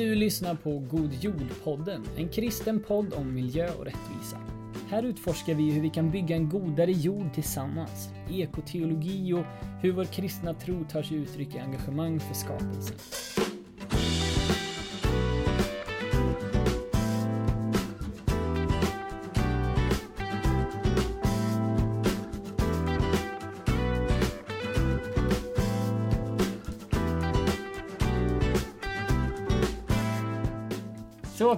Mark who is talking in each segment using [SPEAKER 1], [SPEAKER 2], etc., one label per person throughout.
[SPEAKER 1] Du lyssnar på God Jord-podden, en kristen podd om miljö och rättvisa. Här utforskar vi hur vi kan bygga en godare jord tillsammans, ekoteologi och hur vår kristna tro tar sig uttryck i engagemang för skapelsen.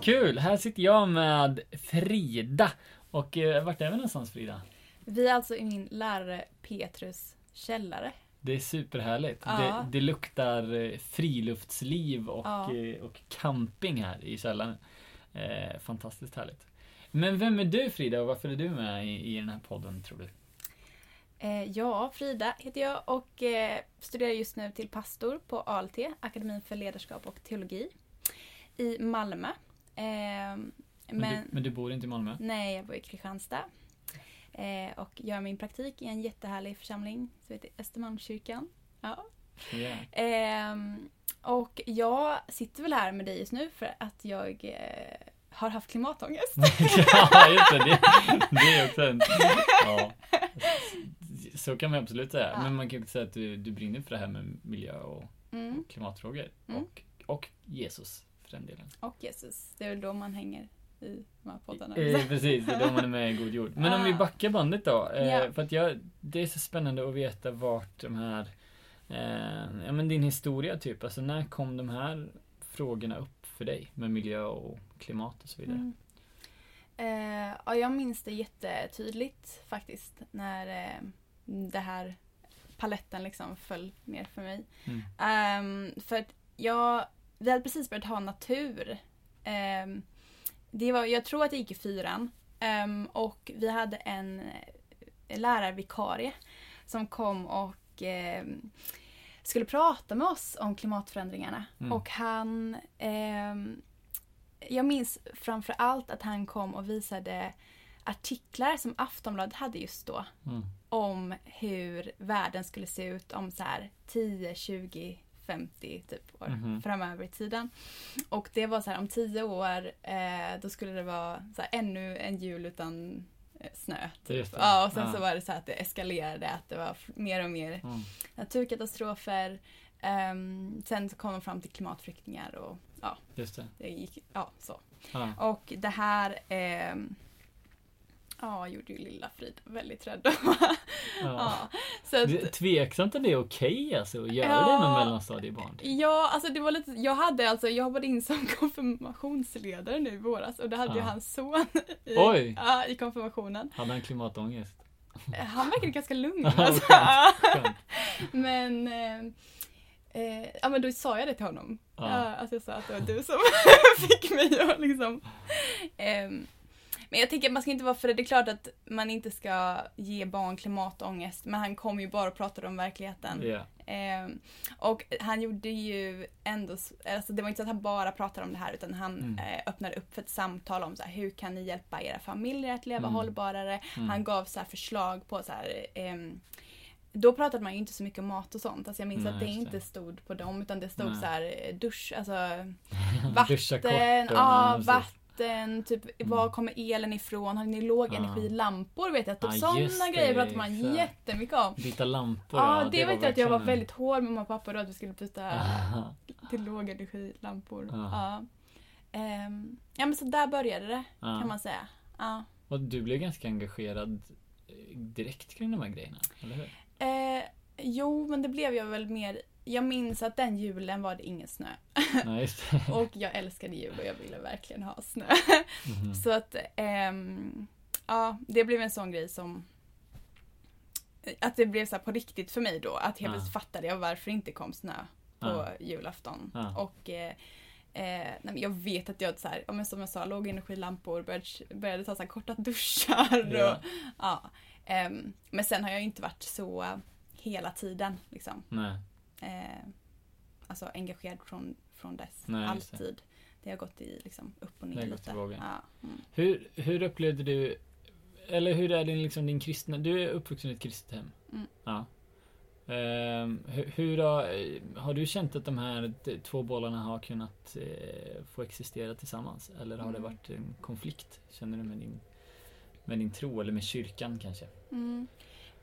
[SPEAKER 1] Kul! Här sitter jag med Frida. Och eh, vart är vi någonstans Frida?
[SPEAKER 2] Vi är alltså i min lärare Petrus källare.
[SPEAKER 1] Det är superhärligt.
[SPEAKER 2] Ja.
[SPEAKER 1] Det, det luktar eh, friluftsliv och,
[SPEAKER 2] Ja.
[SPEAKER 1] eh, och camping här i källaren. Eh, fantastiskt härligt. Men vem är du Frida och varför är du med i, i den här podden tror du?
[SPEAKER 2] Eh, ja, Frida heter jag och eh, studerar just nu till pastor på ALT, Akademin för ledarskap och teologi, i Malmö. Men,
[SPEAKER 1] Men, du, men du bor inte i Malmö?
[SPEAKER 2] nej, jag bor i Kristianstad. Eh, och gör min praktik i en jättehärlig församling som heter Östermalmskyrkan. Ja. Ehm, och jag sitter väl här med dig just nu för att jag eh, har haft klimatångest.
[SPEAKER 1] ja, just det. Det, det är också en... Ja. Så kan man absolut säga.
[SPEAKER 2] Ja.
[SPEAKER 1] Men man kan ju säga att du, du brinner för det här med miljö och
[SPEAKER 2] Mm.
[SPEAKER 1] klimatfrågor.
[SPEAKER 2] Mm.
[SPEAKER 1] Och, och Jesus för den delen.
[SPEAKER 2] Och Jesus. Det är väl då man hänger i de här poddarna.
[SPEAKER 1] Eh, precis, det är då man är med i God jord. Men om vi
[SPEAKER 2] Ah.
[SPEAKER 1] backar bandet då. Eh,
[SPEAKER 2] Ja.
[SPEAKER 1] För att jag, det är så spännande att veta vart de här, eh, ja men din historia typ. Alltså när kom de här frågorna upp för dig? Med miljö och klimat och så vidare.
[SPEAKER 2] Mm. Eh, ja, jag minns det jättetydligt faktiskt när eh, det här paletten liksom föll ner för mig.
[SPEAKER 1] Mm.
[SPEAKER 2] Ehm, för att jag, vi hade precis börjat ha natur. Ehm, det var, jag tror att det gick i fyran. Ehm, och vi hade en lärarvikarie som kom och ehm, skulle prata med oss om klimatförändringarna.
[SPEAKER 1] Mm.
[SPEAKER 2] Och han... jag minns framför allt att han kom och visade artiklar som Aftonbladet hade just då
[SPEAKER 1] Mm.
[SPEAKER 2] om hur världen skulle se ut om så här 10, 20, 50 typ år
[SPEAKER 1] Mhm.
[SPEAKER 2] framöver i tiden. Och det var så här om 10 år eh, då skulle det vara så här, ännu en jul utan eh, snö. Typ. Ja, och sen
[SPEAKER 1] Ja.
[SPEAKER 2] så var det så här att det eskalerade, att det var mer och mer
[SPEAKER 1] Mm.
[SPEAKER 2] naturkatastrofer. Ehm, sen så kom de fram till klimatflyktingar och ja,
[SPEAKER 1] Just det.
[SPEAKER 2] det gick, ja så.
[SPEAKER 1] Ja.
[SPEAKER 2] Och det här ehm, Ja, gjorde ju lilla Frida väldigt rädd.
[SPEAKER 1] Ja.
[SPEAKER 2] ja, så att,
[SPEAKER 1] Det- Tveksamt om det är okej alltså att göra
[SPEAKER 2] Ja.
[SPEAKER 1] det med mellanstadiebarn.
[SPEAKER 2] ja, alltså det var lite, jag hade alltså, jag hoppade in som konfirmationsledare nu i våras och det hade ju
[SPEAKER 1] Ja.
[SPEAKER 2] hans son i,
[SPEAKER 1] Oj.
[SPEAKER 2] Ja, i konfirmationen.
[SPEAKER 1] Hade han klimatångest?
[SPEAKER 2] Han verkade ganska lugn.
[SPEAKER 1] Ja,
[SPEAKER 2] Alltså.
[SPEAKER 1] skönt.
[SPEAKER 2] Men, eh, eh, ja men då sa jag det till honom.
[SPEAKER 1] Ja.
[SPEAKER 2] Ja. alltså jag sa att det var du som fick mig att liksom. ehm, men jag tänker att man ska inte vara för det. Det är klart att man inte ska ge barn klimatångest. Men han kom ju bara och pratade om verkligheten.
[SPEAKER 1] Ja.
[SPEAKER 2] Ehm, och han gjorde ju ändå, alltså det var inte så att han bara pratade om det här utan han
[SPEAKER 1] Mm.
[SPEAKER 2] eh, öppnade upp för ett samtal om så här, hur kan ni hjälpa era familjer att leva
[SPEAKER 1] Mm.
[SPEAKER 2] hållbarare.
[SPEAKER 1] Mm.
[SPEAKER 2] Han gav så här förslag på så här, ehm, då pratade man ju inte så mycket om mat och sånt. Alltså jag minns
[SPEAKER 1] Nej,
[SPEAKER 2] att det inte
[SPEAKER 1] det.
[SPEAKER 2] stod på dem utan det stod
[SPEAKER 1] Nej.
[SPEAKER 2] så här eh, dusch, alltså vatten, ja,
[SPEAKER 1] precis.
[SPEAKER 2] Vatten, typ
[SPEAKER 1] Mm.
[SPEAKER 2] var kommer elen ifrån? Har ni lågenergilampor vet jag? Typ
[SPEAKER 1] Ja,
[SPEAKER 2] sådana
[SPEAKER 1] det,
[SPEAKER 2] grejer pratar man
[SPEAKER 1] exakt.
[SPEAKER 2] jättemycket om.
[SPEAKER 1] Byta lampor.
[SPEAKER 2] Ja, det, vet jag att jag var väldigt hård med mamma och pappa då att vi skulle byta
[SPEAKER 1] Aha.
[SPEAKER 2] till lågenergilampor.
[SPEAKER 1] Ja.
[SPEAKER 2] Ja. Ehm, ja men så där började det
[SPEAKER 1] Ja.
[SPEAKER 2] kan man säga.
[SPEAKER 1] Och du blev ganska engagerad eh, direkt kring de här grejerna, eller hur?
[SPEAKER 2] Eh, jo men det blev jag väl mer jag minns att den julen var det ingen snö.
[SPEAKER 1] Nej.
[SPEAKER 2] Och jag älskade jul och jag ville verkligen ha snö.
[SPEAKER 1] Mhm.
[SPEAKER 2] Så att, ehm, ja, det blev en sån grej som att det blev så på riktigt för mig då. Att helt
[SPEAKER 1] Ja.
[SPEAKER 2] plötsligt fattade jag varför det inte kom snö på
[SPEAKER 1] Ja.
[SPEAKER 2] julafton.
[SPEAKER 1] Ja.
[SPEAKER 2] Och eh, eh, nej, jag vet att jag så här, ja, men som jag sa, lågenergilampor, började, började ta så korta duschar.
[SPEAKER 1] Ja.
[SPEAKER 2] Och, ja. Ehm, men sen har jag inte varit så hela tiden liksom.
[SPEAKER 1] Nej.
[SPEAKER 2] Eh, alltså engagerad från, från dess.
[SPEAKER 1] Nej, det.
[SPEAKER 2] Alltid. Det har gått i liksom upp och
[SPEAKER 1] Det
[SPEAKER 2] ner lite. Ja. Mm.
[SPEAKER 1] Hur, hur upplevde du, eller hur är din, liksom, din kristna, du är uppvuxen i ett kristet hem?
[SPEAKER 2] Mm.
[SPEAKER 1] Ja. Ehm, hur, hur har, har du känt att de här två bollarna har kunnat eh, få existera tillsammans? Eller har det
[SPEAKER 2] Mm.
[SPEAKER 1] varit en konflikt? Känner du med din, med din tro eller med kyrkan kanske?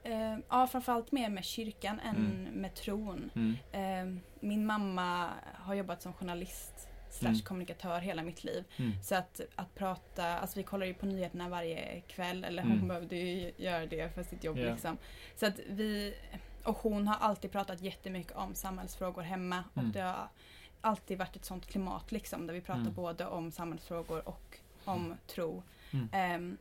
[SPEAKER 2] Eh, ja, framförallt mer med kyrkan än
[SPEAKER 1] Mm.
[SPEAKER 2] med tron.
[SPEAKER 1] Mm.
[SPEAKER 2] Eh, min mamma har jobbat som journalist slash
[SPEAKER 1] Mm.
[SPEAKER 2] kommunikatör hela mitt liv.
[SPEAKER 1] Mm.
[SPEAKER 2] Så att, att prata, alltså vi kollar ju på nyheterna varje kväll, eller hon
[SPEAKER 1] Mm.
[SPEAKER 2] behövde ju göra det för sitt jobb
[SPEAKER 1] Ja.
[SPEAKER 2] liksom. Så att vi, och hon har alltid pratat jättemycket om samhällsfrågor hemma och
[SPEAKER 1] Mm.
[SPEAKER 2] det har alltid varit ett sånt klimat liksom där vi pratar både om samhällsfrågor och om tro.
[SPEAKER 1] Mm.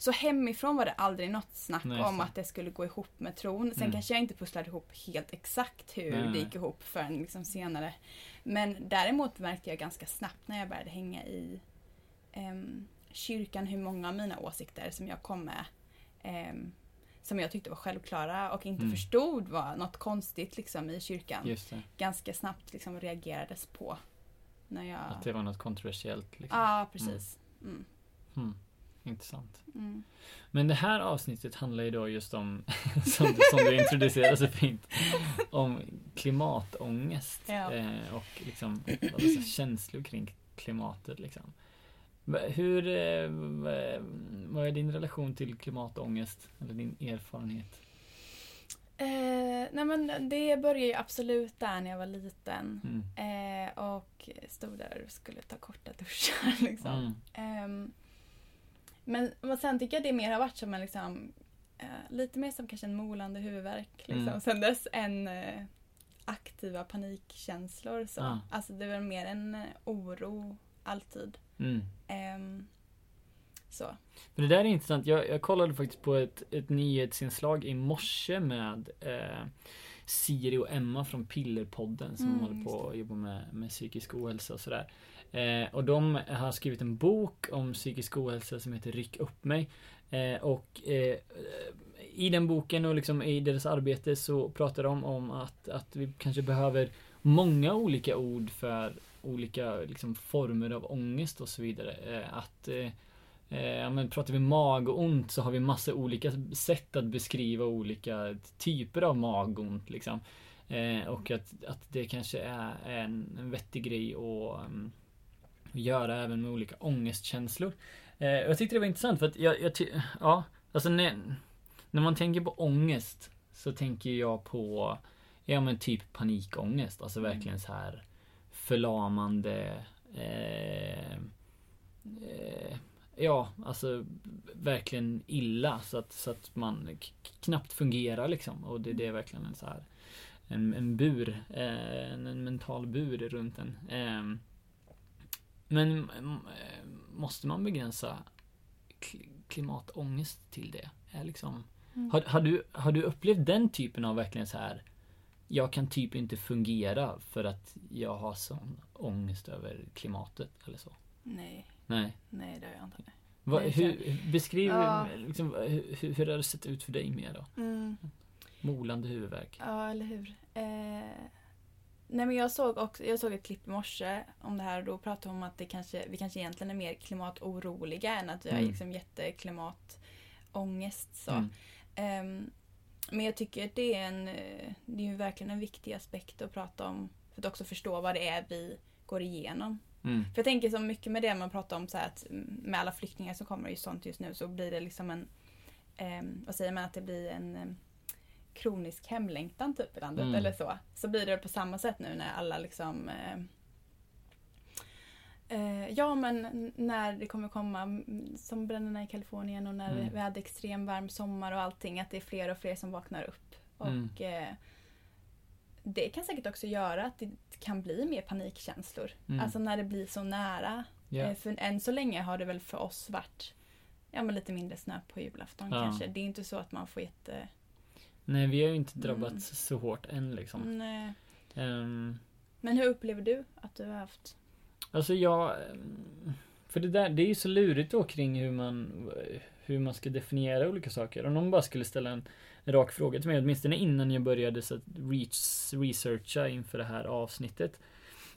[SPEAKER 2] Så hemifrån var det aldrig något snack
[SPEAKER 1] Nej,
[SPEAKER 2] om att det skulle gå ihop med tron. Sen
[SPEAKER 1] Mm.
[SPEAKER 2] kanske jag inte pusslade ihop helt exakt hur
[SPEAKER 1] Nej,
[SPEAKER 2] det gick ihop förrän liksom senare. Men däremot märkte jag ganska snabbt när jag började hänga i em, kyrkan hur många av mina åsikter som jag kom med em, som jag tyckte var självklara och inte
[SPEAKER 1] Mm.
[SPEAKER 2] förstod var något konstigt liksom i kyrkan. Ganska snabbt liksom reagerades på. När jag...
[SPEAKER 1] Att det var något kontroversiellt. Liksom.
[SPEAKER 2] Ja, precis. Mm.
[SPEAKER 1] Mm. Intressant.
[SPEAKER 2] Mm.
[SPEAKER 1] Men det här avsnittet handlar ju då just om, som, du- som du introducerade så fint, om klimatångest
[SPEAKER 2] Ja.
[SPEAKER 1] eh, och liksom säga, känslor kring klimatet. Liksom. Hur, eh, va- vad är din relation till klimatångest? Eller din erfarenhet?
[SPEAKER 2] Eh, nej men det började ju absolut där när jag var liten.
[SPEAKER 1] Mm.
[SPEAKER 2] Eh, och stod där och skulle ta korta duschar liksom.
[SPEAKER 1] Mm.
[SPEAKER 2] Men, men sen tycker jag det mer har varit som en liksom, eh, lite mer som kanske en molande huvudvärk. Liksom.
[SPEAKER 1] Mm.
[SPEAKER 2] Sen dess än eh, aktiva panikkänslor. Så.
[SPEAKER 1] Ja.
[SPEAKER 2] Alltså det var mer en eh, oro alltid.
[SPEAKER 1] Mm.
[SPEAKER 2] Ehm, så.
[SPEAKER 1] Men det där är intressant. Jag, jag kollade faktiskt på ett, ett nyhetsinslag i morse med eh, Siri och Emma från Pillerpodden som
[SPEAKER 2] Mm,
[SPEAKER 1] håller på att jobba med, med psykisk ohälsa och sådär. Eh, och de har skrivit en bok om psykisk ohälsa som heter Ryck upp mig. Eh, och eh, i den boken och liksom i deras arbete så pratar de om att, att vi kanske behöver många olika ord för olika liksom, former av ångest och så vidare. Eh, att eh, Eh, ja, men pratar vi magont så har vi massa olika sätt att beskriva olika typer av magont liksom. Eh, och att, att det kanske är en, en vettig grej att mm, um, göra även med olika ångestkänslor. Eh, jag tyckte det var intressant för att jag, jag ty- ja, alltså när, när man tänker på ångest så tänker jag på, ja men typ panikångest, alltså
[SPEAKER 2] Mm.
[SPEAKER 1] verkligen så här förlamande eh, eh, Ja, alltså verkligen illa så att, så att man knappt fungerar liksom. Och det, det är verkligen en så här en, en bur, eh, en, en mental bur runt en. Men eh, måste man begränsa kl- klimatångest till det? Är liksom,
[SPEAKER 2] Mm.
[SPEAKER 1] har, har, du, har du upplevt den typen av verkligen så här jag kan typ inte fungera för att jag har sån ångest över klimatet eller så?
[SPEAKER 2] Nej,
[SPEAKER 1] Nej.
[SPEAKER 2] nej det har jag inte.
[SPEAKER 1] Va, hur, beskriv
[SPEAKER 2] Ja.
[SPEAKER 1] liksom, hur hur har det sett ut för dig mer då?
[SPEAKER 2] Mm.
[SPEAKER 1] Molande huvudvärk.
[SPEAKER 2] Ja, eller hur. Eh, nej men jag såg, också, jag såg ett klipp i morse om det här och då pratade de om att det kanske, vi kanske egentligen är mer klimatoroliga än att vi har
[SPEAKER 1] Mm.
[SPEAKER 2] liksom jätteklimatångest. Så.
[SPEAKER 1] Mm.
[SPEAKER 2] Ehm, men jag tycker att det är, en, eh, det är ju verkligen en viktig aspekt att prata om för att också förstå vad det är vi går igenom.
[SPEAKER 1] Mm.
[SPEAKER 2] För jag tänker så mycket med det man pratar om så att med alla flyktingar som kommer och sånt just nu så blir det liksom en, ehm, vad säger man, att det blir en em, kronisk hemlängtan typ i landet
[SPEAKER 1] Mm.
[SPEAKER 2] eller så. Så blir det på samma sätt nu när alla liksom eh, eh, Ja men när det kommer komma mm, som bränderna i Kalifornien och när
[SPEAKER 1] Mm.
[SPEAKER 2] vi hade extrem varm sommar och allting att det är fler och fler som vaknar upp.
[SPEAKER 1] Mm.
[SPEAKER 2] Och eh, det kan säkert också göra att det kan bli mer panikkänslor.
[SPEAKER 1] Mm.
[SPEAKER 2] Alltså när det blir så nära. Eh, För än så länge har det väl för oss varit ja, men lite mindre snö på julafton
[SPEAKER 1] Ja.
[SPEAKER 2] kanske. Det är inte så att man får jätte...
[SPEAKER 1] Nej, vi har ju inte drabbats
[SPEAKER 2] Mm.
[SPEAKER 1] så hårt än liksom.
[SPEAKER 2] Nej.
[SPEAKER 1] Ehm,
[SPEAKER 2] Men hur upplever du att du har haft?
[SPEAKER 1] alltså jag... ehm, För det där, det är ju så lurigt då kring hur man, hur man ska definiera olika saker. Om någon bara skulle ställa en, rak fråga till mig, åtminstone innan jag började så att reach, researcha inför det här avsnittet.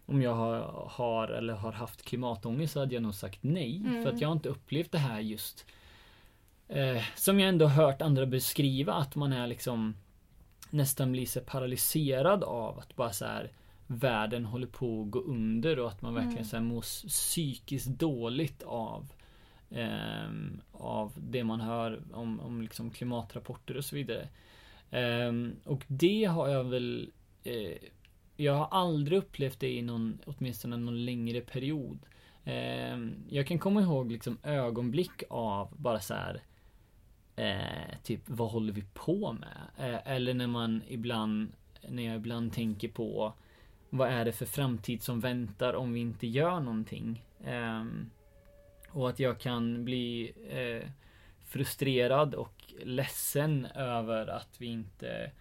[SPEAKER 1] Om jag har, har eller har haft klimatångest så hade jag nog sagt nej.
[SPEAKER 2] Mm.
[SPEAKER 1] För att jag har inte upplevt det här just eh, Som jag ändå hört andra beskriva att man är liksom nästan bli så paralyserad av att bara så här världen håller på att gå under och att man verkligen mm. så här, mår psykiskt dåligt av eh, av det man hör om, om liksom klimatrapporter och så vidare. Eh, och det har jag väl eh, jag har aldrig upplevt det i någon, åtminstone någon längre period. Eh, jag kan komma ihåg liksom ögonblick av bara så här, eh, typ vad håller vi på med? Eh, eller när man ibland, när jag ibland tänker på vad är det för framtid som väntar om vi inte gör någonting? Ehm, och att jag kan bli eh, frustrerad och ledsen över att vi inte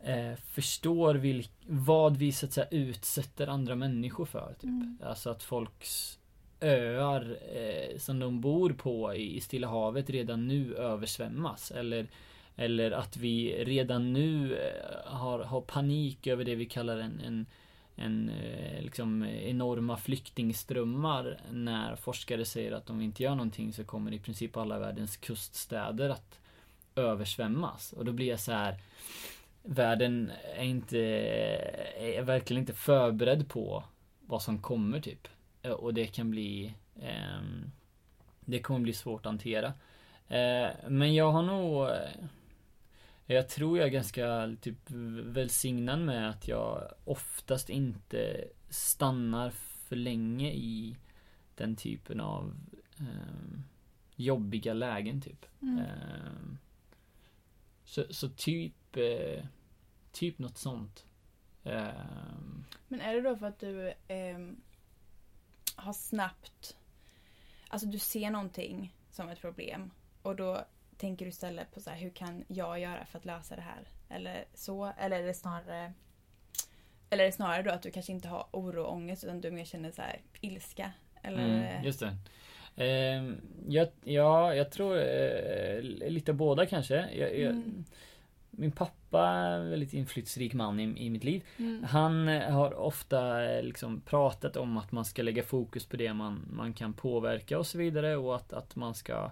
[SPEAKER 1] eh, förstår vilk, vad vi så att säga utsätter andra människor för. Typ. Mm. Alltså att folks öar eh, som de bor på i, Stilla havet redan nu översvämmas. Eller, eller att vi redan nu eh, har, har panik över det vi kallar en, en en eh, liksom enorma flyktingströmmar när forskare säger att om vi inte gör någonting så kommer i princip alla världens kuststäder att översvämmas. Och då blir jag så här Världen är inte, är verkligen inte förberedd på vad som kommer typ. Och det kan bli eh, Det kommer bli svårt att hantera. Eh, men jag har nog jag tror jag är ganska typ välsignad med att jag oftast inte stannar för länge i den typen av eh, jobbiga lägen typ. Mm. Eh, så, så typ eh, Typ något sånt.
[SPEAKER 2] Ehm. Men är det då för att du ehm, har snabbt Alltså du ser någonting som ett problem och då tänker du istället på så här, hur kan jag göra för att lösa det här? Eller så? Eller är det snarare eller är det snarare då att du kanske inte har oro och ångest utan du mer känner så här, ilska? Eller?
[SPEAKER 1] Mm, just det. Eh, jag, ja, jag tror eh, lite båda kanske. Jag, jag, mm. Min pappa är en väldigt inflytelserik man i, i mitt liv. Mm. Han har ofta liksom pratat om att man ska lägga fokus på det man, man kan påverka och så vidare och att, att man ska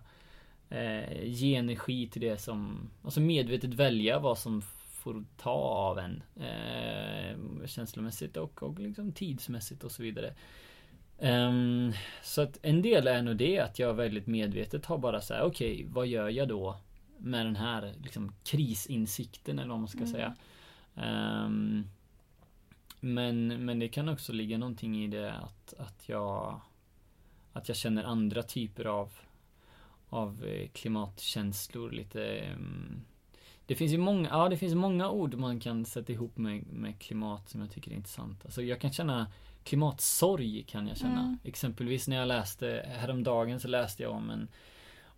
[SPEAKER 1] eh, ge energi till det som, alltså medvetet välja vad som får ta av en eh, känslomässigt och, och liksom tidsmässigt och så vidare. Um, så att en del är nog det att jag väldigt medvetet har bara så okej, okay, vad gör jag då med den här liksom, krisinsikten eller vad man ska mm. säga. Um, men, men det kan också ligga någonting i det att, att jag att jag känner andra typer av av eh, klimatkänslor lite um, det finns ju många, ja det finns många ord man kan sätta ihop med, med klimat som jag tycker är intressant. Alltså jag kan känna klimatsorg kan jag känna. Mm. Exempelvis när jag läste, häromdagen så läste jag om en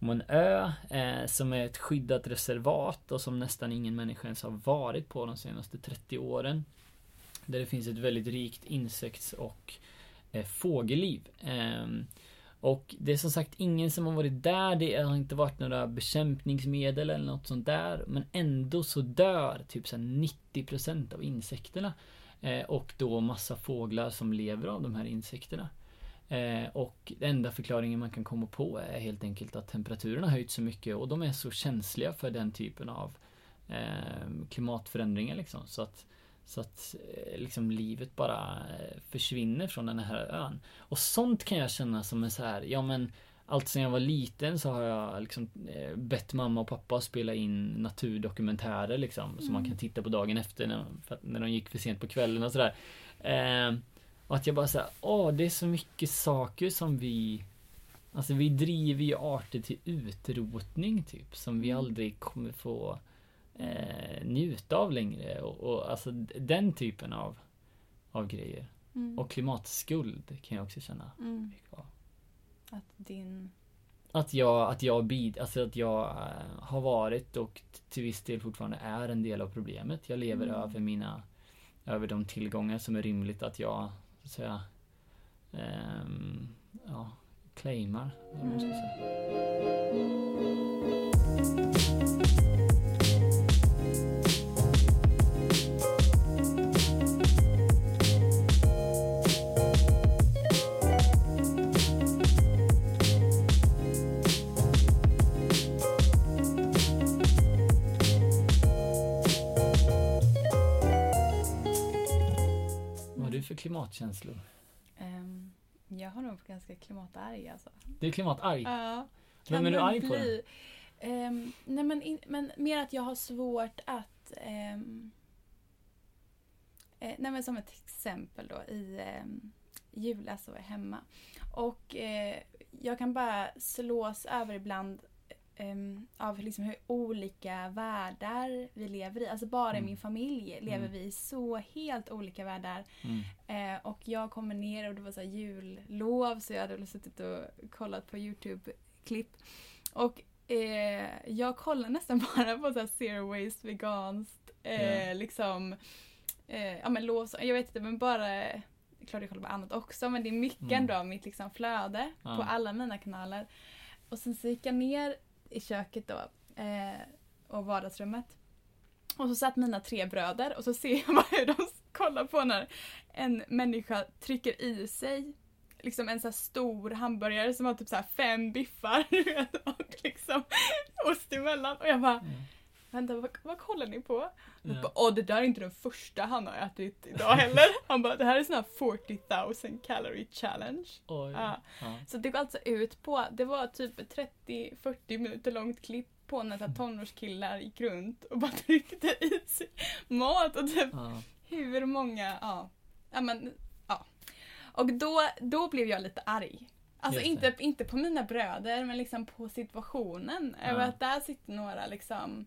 [SPEAKER 1] om en ö eh, som är ett skyddat reservat och som nästan ingen människa ens har varit på de senaste 30 åren. Där det finns ett väldigt rikt insekts och eh, fågelliv. Eh, och det är som sagt ingen som har varit där. Det har inte varit några bekämpningsmedel eller något sånt där. Men ändå så dör typ så 90% av insekterna. Eh, och då massa fåglar som lever av de här insekterna. Eh, och enda förklaringen man kan komma på är helt enkelt att temperaturen har höjts så mycket och de är så känsliga för den typen av eh, klimatförändringar liksom. Så att så att eh, liksom livet bara eh, försvinner från den här ön. Och sånt kan jag känna som en så här, ja men allt sen jag var liten så har jag liksom bett mamma och pappa spela in naturdokumentärer liksom. Mm. Som man kan titta på dagen efter när, när de gick för sent på kvällen och sådär. Eh, och att jag bara säger, åh det är så mycket saker som vi Alltså vi driver ju arter till utrotning typ. Som vi mm. aldrig kommer få eh, njuta av längre. Och, och alltså den typen av, av grejer. Mm. Och klimatskuld kan jag också känna. Mm.
[SPEAKER 2] Att din...
[SPEAKER 1] Att jag, att jag bid, alltså att jag äh, har varit och till viss del fortfarande är en del av problemet. Jag lever mm. över mina, över de tillgångar som är rimligt att jag, så att säga, eh, ja, claimar. Eller för klimatkänslor?
[SPEAKER 2] Ehm, jag har nog ganska klimatarg alltså.
[SPEAKER 1] Du är klimatarg?
[SPEAKER 2] Ja.
[SPEAKER 1] Vem är du arg på då?
[SPEAKER 2] bli? Ehm, nej men, in, men mer att jag har svårt att... ehm, eh, nej men som ett exempel då i um, julas så var jag hemma. Och eh, jag kan bara slås över ibland ehm, av liksom hur olika världar vi lever i. Alltså bara i
[SPEAKER 1] Mm.
[SPEAKER 2] min familj lever
[SPEAKER 1] Mm.
[SPEAKER 2] vi i så helt olika världar.
[SPEAKER 1] Mm.
[SPEAKER 2] Eh, och jag kommer ner och det var så jullov så jag hade väl suttit och kollat på YouTube-klipp. Och eh, jag kollar nästan bara på så här zero waste, veganskt, eh,
[SPEAKER 1] Ja.
[SPEAKER 2] liksom, eh, ja men lov, jag vet inte men bara, klart jag kollar på annat också men det är mycket
[SPEAKER 1] Mm.
[SPEAKER 2] ändå av mitt liksom flöde
[SPEAKER 1] Ja.
[SPEAKER 2] på alla mina kanaler. Och sen så gick jag ner i köket då eh, och vardagsrummet. Och så satt mina tre bröder och så ser jag bara hur de kollar på när en människa trycker i sig liksom en så här stor hamburgare som har typ så här fem biffar och liksom ost emellan. Och jag bara,
[SPEAKER 1] Mm
[SPEAKER 2] vänta vad, vad kollar ni på?
[SPEAKER 1] Ja.
[SPEAKER 2] bara, Åh det där är inte den första han har ätit idag heller. Han bara, det här är sån här 40 000 calorie challenge.
[SPEAKER 1] Oj.
[SPEAKER 2] Ja.
[SPEAKER 1] Ja.
[SPEAKER 2] Så det går alltså ut på, det var typ ett 30-40 minuter långt klipp på när tonårskillar gick runt och bara tryckte i sig mat och typ
[SPEAKER 1] Ja.
[SPEAKER 2] hur många, ja. Ja men, ja. Och då, då blev jag lite arg. Alltså inte, inte på mina bröder men liksom på situationen. Över att där sitter några liksom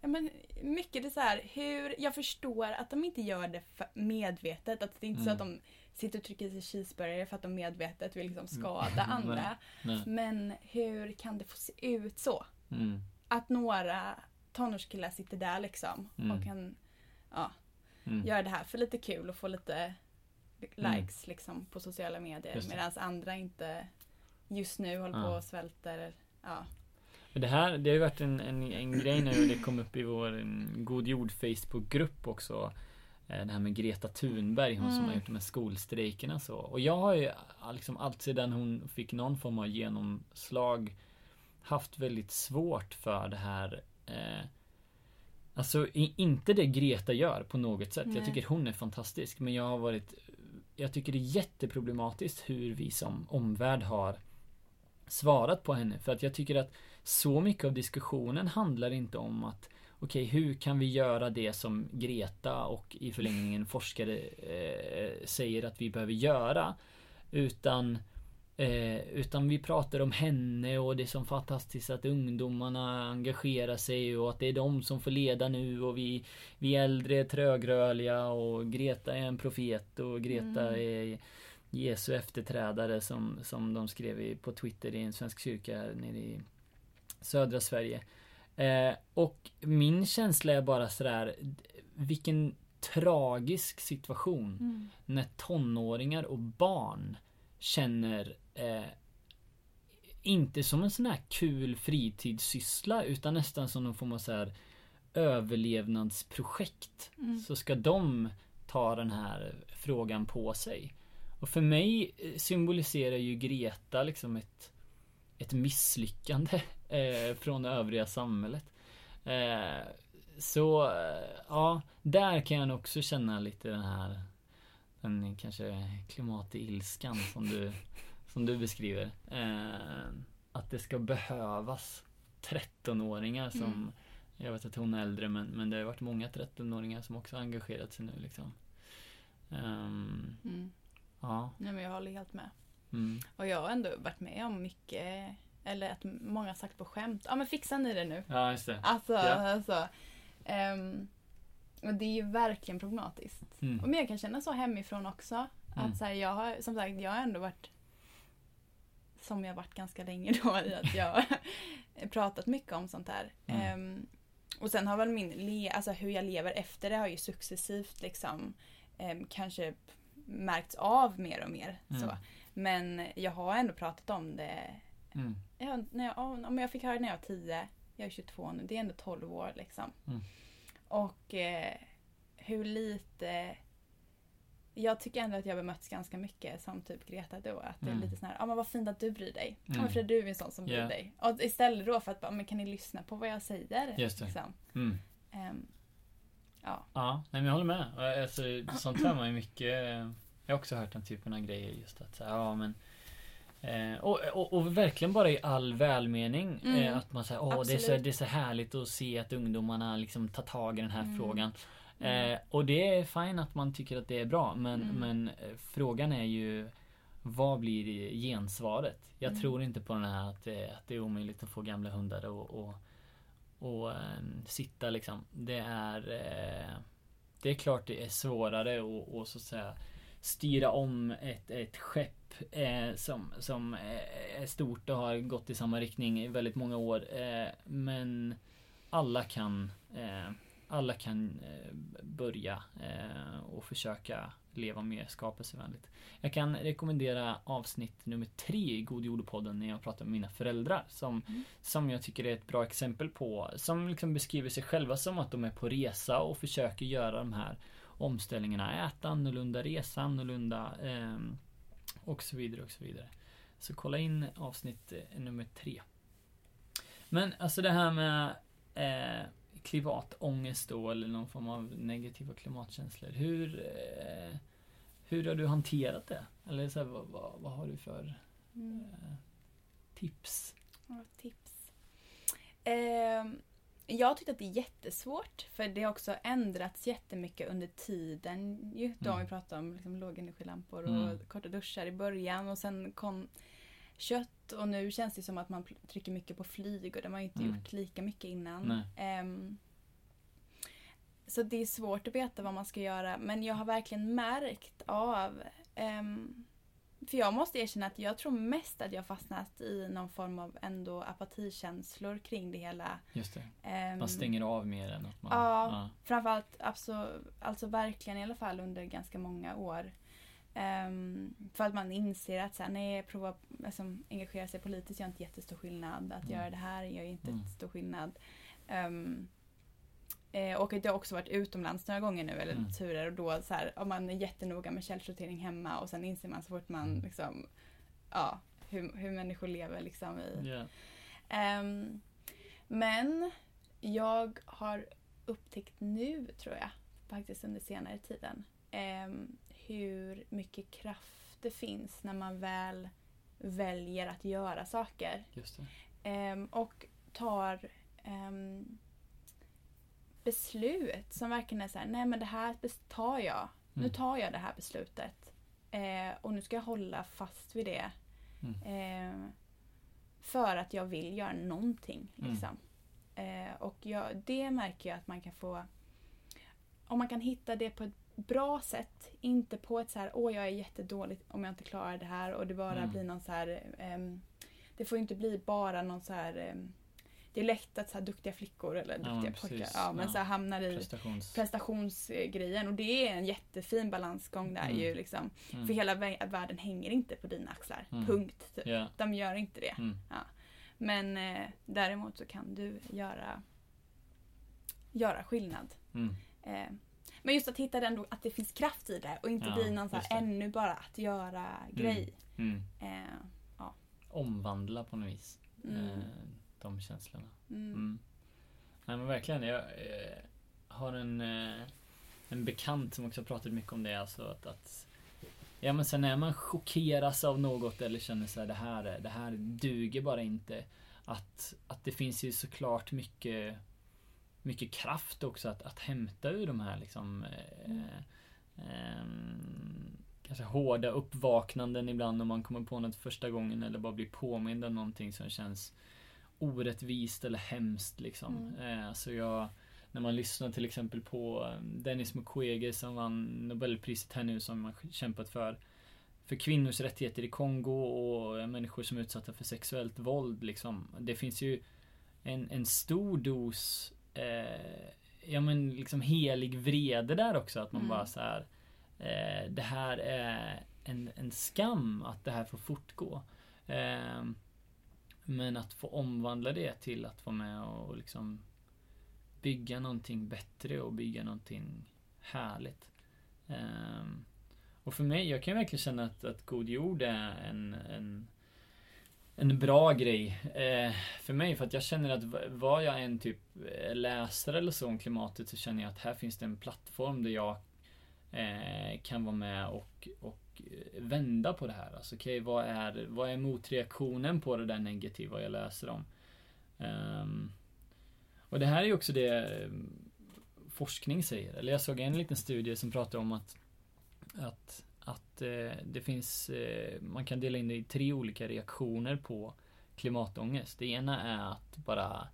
[SPEAKER 2] men mycket det så här, hur, jag förstår att de inte gör det medvetet. Att det är inte så
[SPEAKER 1] Mm.
[SPEAKER 2] att de sitter och trycker i sig cheeseburgare för att de medvetet vill liksom skada
[SPEAKER 1] Mm.
[SPEAKER 2] andra.
[SPEAKER 1] Nej.
[SPEAKER 2] Men hur kan det få se ut så?
[SPEAKER 1] Mm.
[SPEAKER 2] Att några tonårskillar sitter där liksom
[SPEAKER 1] Mm.
[SPEAKER 2] och kan ja,
[SPEAKER 1] Mm.
[SPEAKER 2] göra det här för lite kul och få lite likes liksom på sociala medier. Medan andra inte just nu håller på och svälter. Ja.
[SPEAKER 1] Men det här, det har ju varit en, en, en grej nu och det kom upp i vår God Jord Facebook-grupp också. Eh, Det här med Greta Thunberg, hon som
[SPEAKER 2] Mm.
[SPEAKER 1] har gjort de här skolstrejkerna så. Och jag har ju liksom allt sedan hon fick någon form av genomslag haft väldigt svårt för det här eh, Alltså inte det Greta gör på något sätt.
[SPEAKER 2] Nej.
[SPEAKER 1] Jag tycker hon är fantastisk. Men jag har varit Jag tycker det är jätteproblematiskt hur vi som omvärld har svarat på henne. För att jag tycker att så mycket av diskussionen handlar inte om att Okej, hur kan vi göra det som Greta och i förlängningen forskare eh, säger att vi behöver göra? Utan eh, Utan vi pratar om henne och det är så fantastiskt att ungdomarna engagerar sig och att det är de som får leda nu och vi Vi äldre är trögrörliga och Greta är en profet och Greta
[SPEAKER 2] Mm.
[SPEAKER 1] är Jesu efterträdare som, som de skrev i, på Twitter i en svensk kyrka nere i södra Sverige. Eh, och min känsla är bara sådär, vilken tragisk situation
[SPEAKER 2] Mm.
[SPEAKER 1] när tonåringar och barn känner eh, inte som en sån här kul fritidssyssla utan nästan som någon form av så här överlevnadsprojekt.
[SPEAKER 2] Mm.
[SPEAKER 1] Så ska de ta den här frågan på sig. Och för mig eh, symboliserar ju Greta liksom ett, ett misslyckande eh, från det övriga samhället. Eh, så eh, ja, där kan jag också känna lite den här den kanske klimatilskan som du som du beskriver. Eh, att det ska behövas 13-åringar som
[SPEAKER 2] Mm.
[SPEAKER 1] jag vet att hon är äldre men, men det har varit många 13-åringar som också engagerat sig nu liksom. Ehm,
[SPEAKER 2] Mm.
[SPEAKER 1] ja.
[SPEAKER 2] Nej, men jag håller helt med.
[SPEAKER 1] Mm,
[SPEAKER 2] Och jag har ändå varit med om mycket, eller att många sagt på skämt, ja men fixar ni det nu?
[SPEAKER 1] ja, just det.
[SPEAKER 2] Alltså,
[SPEAKER 1] Ja.
[SPEAKER 2] alltså. ehm, och det är ju verkligen problematiskt.
[SPEAKER 1] Mm.
[SPEAKER 2] Och men jag kan känna så hemifrån också.
[SPEAKER 1] Mm.
[SPEAKER 2] Att så här, jag har, som sagt, jag har ändå varit som jag varit ganska länge då i att jag pratat mycket om sånt här.
[SPEAKER 1] Mm.
[SPEAKER 2] Ehm, och sen har väl min, le, alltså hur jag lever efter det har ju successivt liksom ehm, kanske märkts av mer och mer.
[SPEAKER 1] Mm.
[SPEAKER 2] Så. Men jag har ändå pratat om det.
[SPEAKER 1] Mm.
[SPEAKER 2] Ja, när jag, om jag fick höra när jag var 10, jag är 22 nu, det är ändå 12 år liksom.
[SPEAKER 1] Mm.
[SPEAKER 2] Och eh, hur lite jag tycker ändå att jag bemötts ganska mycket som typ Greta då. Att det är
[SPEAKER 1] Mm.
[SPEAKER 2] lite sån här, ja men vad fint att du bryr dig.
[SPEAKER 1] Mm.
[SPEAKER 2] men för du är en sån som bryr
[SPEAKER 1] Ja.
[SPEAKER 2] dig. Och istället då för att bara, men kan ni lyssna på vad jag säger?
[SPEAKER 1] Just det.
[SPEAKER 2] Liksom.
[SPEAKER 1] Mm.
[SPEAKER 2] Ehm, ja.
[SPEAKER 1] Ja, nej, men jag håller med. Alltså, sånt hör man ju mycket. Jag har också hört den typen av grejer. Just att så här, ja men Eh, och, och, och, verkligen bara i all välmening. Eh, mm. Eh, att man säger, åh det är, så, det är så härligt att se att ungdomarna liksom tar tag i den här mm. frågan. Mm. Eh, och det är fint att man tycker att det är bra. Men, mm. men eh, frågan är ju vad blir gensvaret? Jag mm. tror inte på den här att det, att det är omöjligt att få gamla hundar och, och, och ähm, sitta liksom. Det är Det är klart det är svårare och, och så att säga styra om ett, ett skepp äh, som, som är stort och har gått i samma riktning i väldigt många år. Äh, men alla kan alla kan börja och försöka leva mer skapelsevänligt. Jag kan rekommendera avsnitt nummer tre i God jord-podden när jag pratar med mina föräldrar. Som, mm. som jag tycker är ett bra exempel på, som liksom beskriver sig själva som att de är på resa och försöker göra de här omställningarna. Äta annorlunda, resa annorlunda eh, och så vidare och så vidare. Så kolla in avsnitt eh, nummer tre. Men alltså det här med eh, klimatångest då eller någon form av negativa klimatkänslor. Hur eh, hur har du hanterat det? Eller så här, vad, vad, vad, har du för mm. eh, tips?
[SPEAKER 2] Ja, tips. Eh, jag tyckte att det är jättesvårt för det har också ändrats jättemycket under tiden. Ju, då mm. vi pratar om liksom, lågenergilampor och mm. korta duschar i början och sen kom kött och nu känns det som att man trycker mycket på flyg och det har man inte mm. gjort lika mycket innan. Um, så det är svårt att veta vad man ska göra men jag har verkligen märkt av um, för jag måste erkänna att jag tror mest att jag fastnat i någon form av ändå apatikänslor kring det hela.
[SPEAKER 1] Just det. Um, man stänger av mer än att man...
[SPEAKER 2] Ja, ja. framförallt alltså, alltså verkligen i alla fall under ganska många år. Um, för att man inser att så här, nej, prova alltså, engagera sig politiskt gör inte jättestor skillnad. Att mm. göra det här gör inte mm. stor skillnad. Um, Eh, och att jag också varit utomlands några gånger nu, eller mm. turer, och då så här, om man är jättenoga med källsortering hemma och sen inser man så fort man mm. liksom, ja, hur, hur människor lever liksom i. Yeah. Um, men jag har upptäckt nu, tror jag, faktiskt under senare tiden, um, hur mycket kraft det finns när man väl väljer att göra saker. Um, och tar um, beslut som verkligen är så här, nej men det här tar jag. Mm. Nu tar jag det här beslutet. Eh, och nu ska jag hålla fast vid det. Mm. Eh, för att jag vill göra någonting. Mm. Liksom. Mm. Eh, och jag, det märker jag att man kan få om man kan hitta det på ett bra sätt. Inte på ett så här, åh jag är jättedålig om jag inte klarar det här och det bara mm. blir någon så här um, Det får inte bli bara någon så här det är lätt att så här, duktiga flickor eller duktiga ja, pojkar ja, men ja. så här, hamnar i Prestations. prestationsgrejen och det är en jättefin balansgång där mm. ju liksom. Mm. För hela världen hänger inte på dina axlar. Mm. Punkt. Typ. Yeah. De gör inte det. Mm. Ja. Men eh, däremot så kan du göra göra skillnad. Mm. Eh, men just att hitta den då, att det finns kraft i det och inte ja, bli någon så här, ännu bara att göra mm. grej. Eh,
[SPEAKER 1] ja. Omvandla på något vis. Eh, de känslorna. Mm. Mm. Nej men verkligen. Jag eh, har en, eh, en bekant som också pratat mycket om det. Alltså att, att Ja men sen när man chockeras av något eller känner sig det här, det här duger bara inte. Att, att det finns ju såklart mycket mycket kraft också att, att hämta ur de här liksom eh, mm. eh, kanske hårda uppvaknanden ibland om man kommer på något första gången eller bara blir påmind om någonting som känns orättvist eller hemskt liksom. Mm. Eh, så jag, när man lyssnar till exempel på eh, Dennis Mukwege som vann Nobelpriset här nu som har kämpat för för kvinnors rättigheter i Kongo och människor som är utsatta för sexuellt våld liksom. Det finns ju en, en stor dos eh, ja men liksom helig vrede där också att man mm. bara så här eh, Det här är en, en skam att det här får fortgå. Eh, men att få omvandla det till att vara med och liksom bygga någonting bättre och bygga någonting härligt. Um, och för mig, jag kan verkligen känna att, att God Jord är en, en en bra grej eh, för mig. För att jag känner att vad jag än typ eh, läser eller så om klimatet så känner jag att här finns det en plattform där jag eh, kan vara med och, och Eh, vända på det här. Alltså okay, vad, är, vad är motreaktionen på det där negativa jag läser om? Um, och det här är ju också det eh, forskning säger. Eller jag såg en liten studie som pratar om att, att att eh, det finns, eh, man kan dela in det i tre olika reaktioner på klimatångest. Det ena är att bara eh,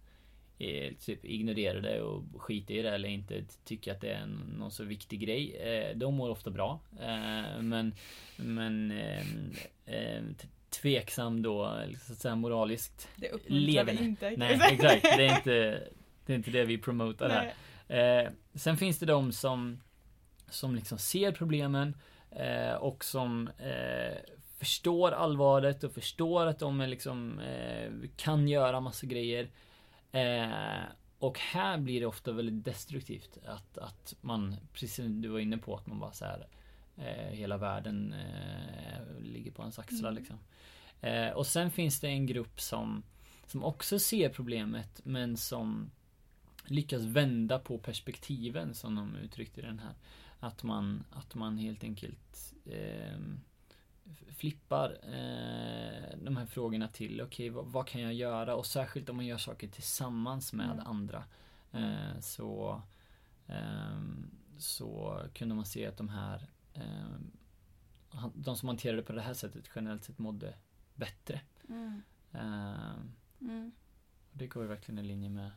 [SPEAKER 1] typ ignorera det och skita i det eller inte tycka att det är någon så viktig grej. Eh, de mår ofta bra. Eh, men men eh, eh, tveksam då, så att säga moraliskt
[SPEAKER 2] Det uppmuntrar vi inte.
[SPEAKER 1] Nej, exakt. Det är inte det, är inte det vi promotar här. sen finns det de som som liksom ser problemen Eh, och som eh, förstår allvaret och förstår att de liksom eh, kan göra massa grejer. Eh, och här blir det ofta väldigt destruktivt. Att, att man, precis som du var inne på, att man bara så här, eh, hela världen eh, ligger på ens axlar mm. liksom. och sen finns det en grupp som, som också ser problemet men som lyckas vända på perspektiven som de uttryckte den här. Att man, att man helt enkelt eh, flippar eh, de här frågorna till, okej okay, vad, vad, kan jag göra? Och särskilt om man gör saker tillsammans med mm. andra. Eh, så, ehm, så kunde man se att de här ehm, de som hanterade det på det här sättet generellt sett mådde bättre. Mm. Ehm, mm. Det går ju verkligen i linje med,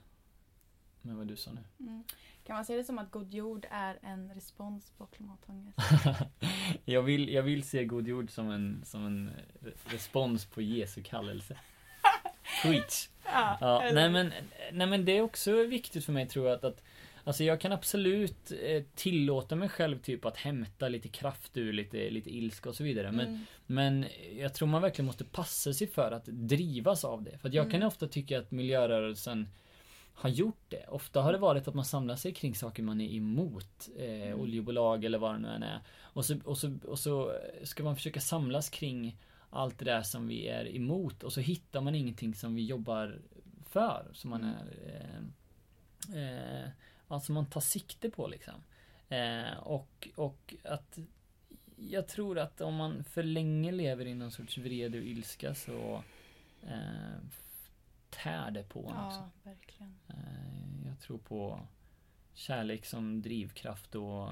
[SPEAKER 1] med vad du sa nu.
[SPEAKER 2] Mm. Kan man se det som att God Jord är en respons på klimatångest?
[SPEAKER 1] jag, vill, jag vill se God Jord som en, som en respons på Jesu kallelse. Preach! Ja, ja, nej, men, nej men det är också viktigt för mig tror jag att, att Alltså jag kan absolut eh, tillåta mig själv typ att hämta lite kraft ur lite, lite ilska och så vidare. Men, mm. men jag tror man verkligen måste passa sig för att drivas av det. För jag mm. kan ofta tycka att miljörörelsen har gjort det. Ofta har det varit att man samlar sig kring saker man är emot. Eh, mm. Oljebolag eller vad det nu än är. Och så, och, så, och så ska man försöka samlas kring allt det där som vi är emot och så hittar man ingenting som vi jobbar för. Som man mm. är eh, eh, Alltså man tar sikte på liksom. Eh, och, och att jag tror att om man för länge lever i någon sorts vrede och ilska så eh, tär det på en
[SPEAKER 2] ja,
[SPEAKER 1] också.
[SPEAKER 2] Verkligen.
[SPEAKER 1] Eh, jag tror på kärlek som drivkraft och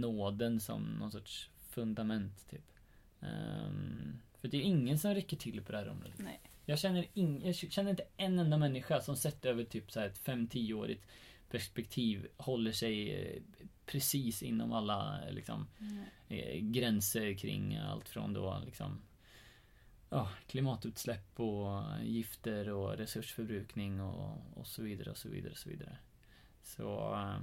[SPEAKER 1] nåden som någon sorts fundament typ. Um, för det är ingen som räcker till på det här området.
[SPEAKER 2] Nej.
[SPEAKER 1] Jag känner, in, jag känner inte en enda människa som sett över typ så här ett 5-10-årigt perspektiv håller sig eh, precis inom alla liksom, mm. gränser kring allt från då liksom ja, klimatutsläpp och gifter och resursförbrukning och, och så vidare och så vidare och så vidare. Så eh,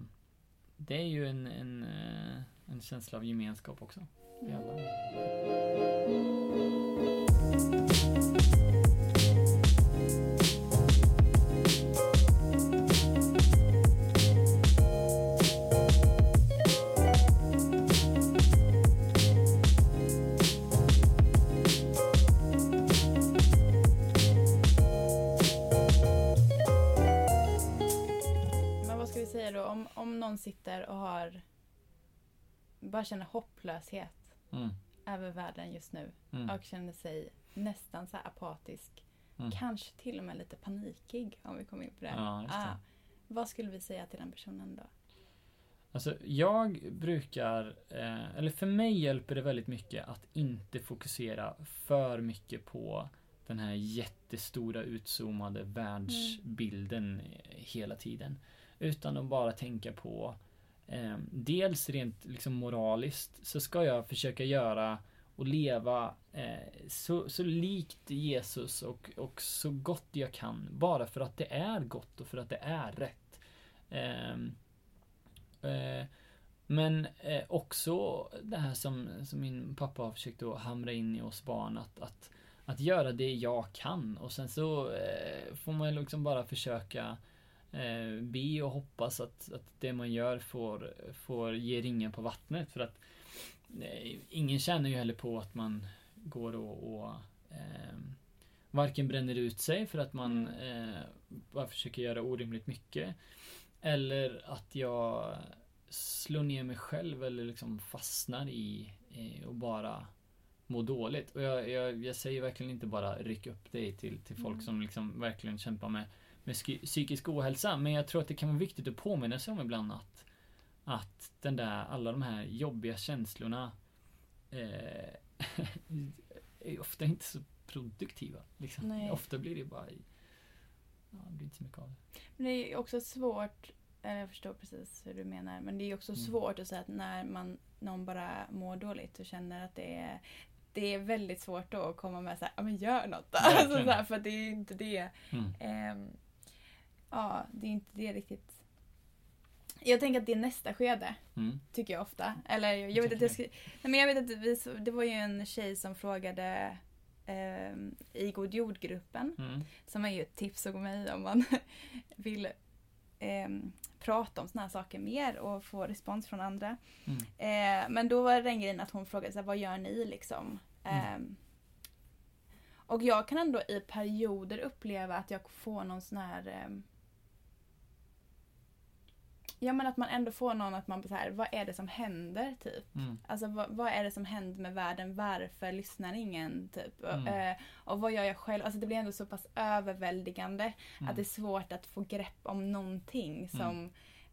[SPEAKER 1] det är ju en, en, eh, en känsla av gemenskap också. I alla.
[SPEAKER 2] Någon sitter och har bara känner hopplöshet mm. över världen just nu mm. och känner sig nästan så apatisk. Mm. Kanske till och med lite panikig om vi kommer in på det.
[SPEAKER 1] Ja, det. Ah,
[SPEAKER 2] vad skulle vi säga till den personen då?
[SPEAKER 1] Alltså jag brukar, eh, eller för mig hjälper det väldigt mycket att inte fokusera för mycket på den här jättestora utzoomade världsbilden mm. hela tiden. Utan att bara tänka på eh, Dels rent liksom moraliskt så ska jag försöka göra och leva eh, så, så likt Jesus och, och så gott jag kan. Bara för att det är gott och för att det är rätt. Ehm, eh, men eh, också det här som, som min pappa har försökt att hamra in i oss barn. Att, att, att göra det jag kan. Och sen så eh, får man liksom bara försöka eh, be och hoppas att, att det man gör får, får ge ringen på vattnet. För att eh, ingen tjänar ju heller på att man går och, och, eh, varken bränner ut sig för att man eh, bara försöker göra orimligt mycket. Eller att jag slår ner mig själv eller liksom fastnar i och bara mår dåligt. Och jag, jag, jag säger verkligen inte bara ryck upp dig till, till folk
[SPEAKER 2] Mm.
[SPEAKER 1] som liksom verkligen kämpar med, med psykisk ohälsa. Men jag tror att det kan vara viktigt att påminna sig om ibland att, att den där, alla de här jobbiga känslorna eh, är ofta inte så produktiva. Liksom.
[SPEAKER 2] Nej.
[SPEAKER 1] Ofta blir det bara i, ja, det blir inte så mycket av det.
[SPEAKER 2] Men det är också svårt, eller jag förstår precis hur du menar, men det är också
[SPEAKER 1] Mm.
[SPEAKER 2] svårt att säga att när man, någon bara mår dåligt och känner att det är det är väldigt svårt då att komma med så här, ja men gör något då. Alltså så här, för det är inte det.
[SPEAKER 1] Mm.
[SPEAKER 2] Ehm, ja, det är inte det riktigt. Jag tänker att det är nästa skede,
[SPEAKER 1] Mm.
[SPEAKER 2] tycker jag ofta. Eller jag, jag vet att jag skri- Nej, men jag vet att vi, det var ju en tjej som frågade ehm, i God jord-gruppen
[SPEAKER 1] Mm.
[SPEAKER 2] som är ju ett tips att gå med i om man vill ehm, prata om såna här saker mer och få respons från andra.
[SPEAKER 1] Mm.
[SPEAKER 2] Eh, men då var det den grejen att hon frågade så här, vad gör ni liksom?
[SPEAKER 1] Mm.
[SPEAKER 2] Ehm, och jag kan ändå i perioder uppleva att jag får någon sån här ehm, Ja men att man ändå får någon att man så här, vad är det som händer typ?
[SPEAKER 1] Mm.
[SPEAKER 2] Alltså vad, vad är det som händer med världen? Varför lyssnar ingen? Typ? Och,
[SPEAKER 1] Mm.
[SPEAKER 2] eh, och vad gör jag själv? Alltså det blir ändå så pass överväldigande
[SPEAKER 1] Mm.
[SPEAKER 2] att det är svårt att få grepp om någonting som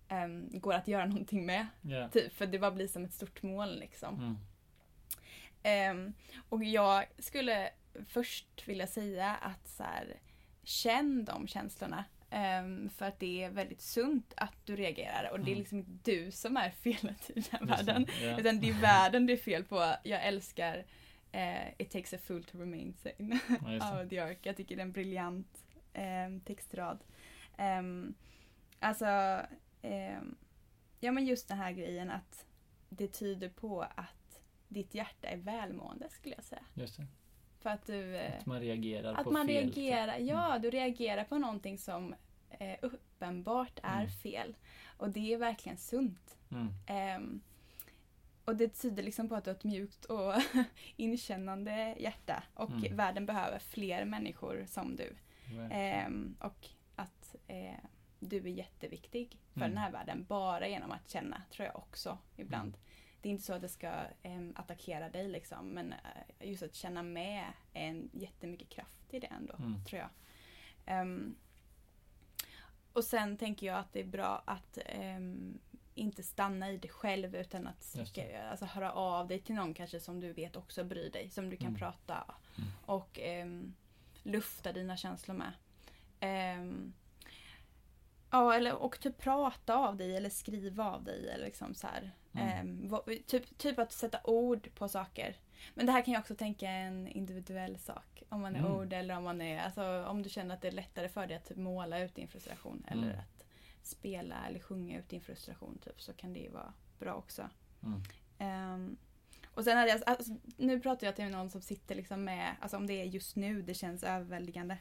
[SPEAKER 2] ehm, går att göra någonting med.
[SPEAKER 1] Ja.
[SPEAKER 2] Typ, för det bara blir som ett stort moln liksom.
[SPEAKER 1] Mm.
[SPEAKER 2] Ehm, och jag skulle först vilja säga att så här, känn de känslorna. Ehm, för att det är väldigt sunt att du reagerar och det är
[SPEAKER 1] Mm.
[SPEAKER 2] liksom inte du som är felet i den här världen.
[SPEAKER 1] Ja.
[SPEAKER 2] Utan det är världen det är fel på. Jag älskar eh, It takes a fool to remain sane
[SPEAKER 1] Ja,
[SPEAKER 2] av The Ark. Jag tycker det är en briljant eh, textrad. Ehm, alltså, ja men just den här grejen att det tyder på att ditt hjärta är välmående skulle jag säga.
[SPEAKER 1] Just det.
[SPEAKER 2] För att du... eh,
[SPEAKER 1] Att man reagerar
[SPEAKER 2] att
[SPEAKER 1] på
[SPEAKER 2] man
[SPEAKER 1] fel.
[SPEAKER 2] reagerar, ja
[SPEAKER 1] Mm.
[SPEAKER 2] du reagerar på någonting som eh, uppenbart är
[SPEAKER 1] Mm.
[SPEAKER 2] fel. Och det är verkligen sunt.
[SPEAKER 1] Mm.
[SPEAKER 2] Ehm, och det tyder liksom på att du har ett mjukt och inkännande hjärta. Och
[SPEAKER 1] Mm.
[SPEAKER 2] världen behöver fler människor som du. Ehm, och att eh, du är jätteviktig för
[SPEAKER 1] Mm.
[SPEAKER 2] den här världen. Bara genom att känna, tror jag också ibland. Det är inte så att det ska em, attackera dig liksom. Men eh, just att känna med är en jättemycket kraft i det ändå.
[SPEAKER 1] Mm.
[SPEAKER 2] Tror jag. Ehm, och sen tänker jag att det är bra att ehm, inte stanna i det själv utan att alltså, höra av dig till någon kanske som du vet också bryr dig. Som du kan
[SPEAKER 1] Mm.
[SPEAKER 2] prata
[SPEAKER 1] Mm.
[SPEAKER 2] och ehm, lufta dina känslor med. Ehm, ja, eller, och typ prata av dig eller skriva av dig. Eller liksom så här.
[SPEAKER 1] Mm.
[SPEAKER 2] Ehm, typ, typ att sätta ord på saker. Men det här kan jag också tänka är en individuell sak. Om man är
[SPEAKER 1] Mm.
[SPEAKER 2] ord eller om man är, alltså om du känner att det är lättare för dig att typ måla ut din frustration. Eller
[SPEAKER 1] Mm.
[SPEAKER 2] att spela eller sjunga ut din frustration typ, så kan det vara bra också.
[SPEAKER 1] Mm.
[SPEAKER 2] Ehm, och sen hade jag, alltså, nu pratar jag till någon som sitter liksom med, alltså om det är just nu det känns överväldigande.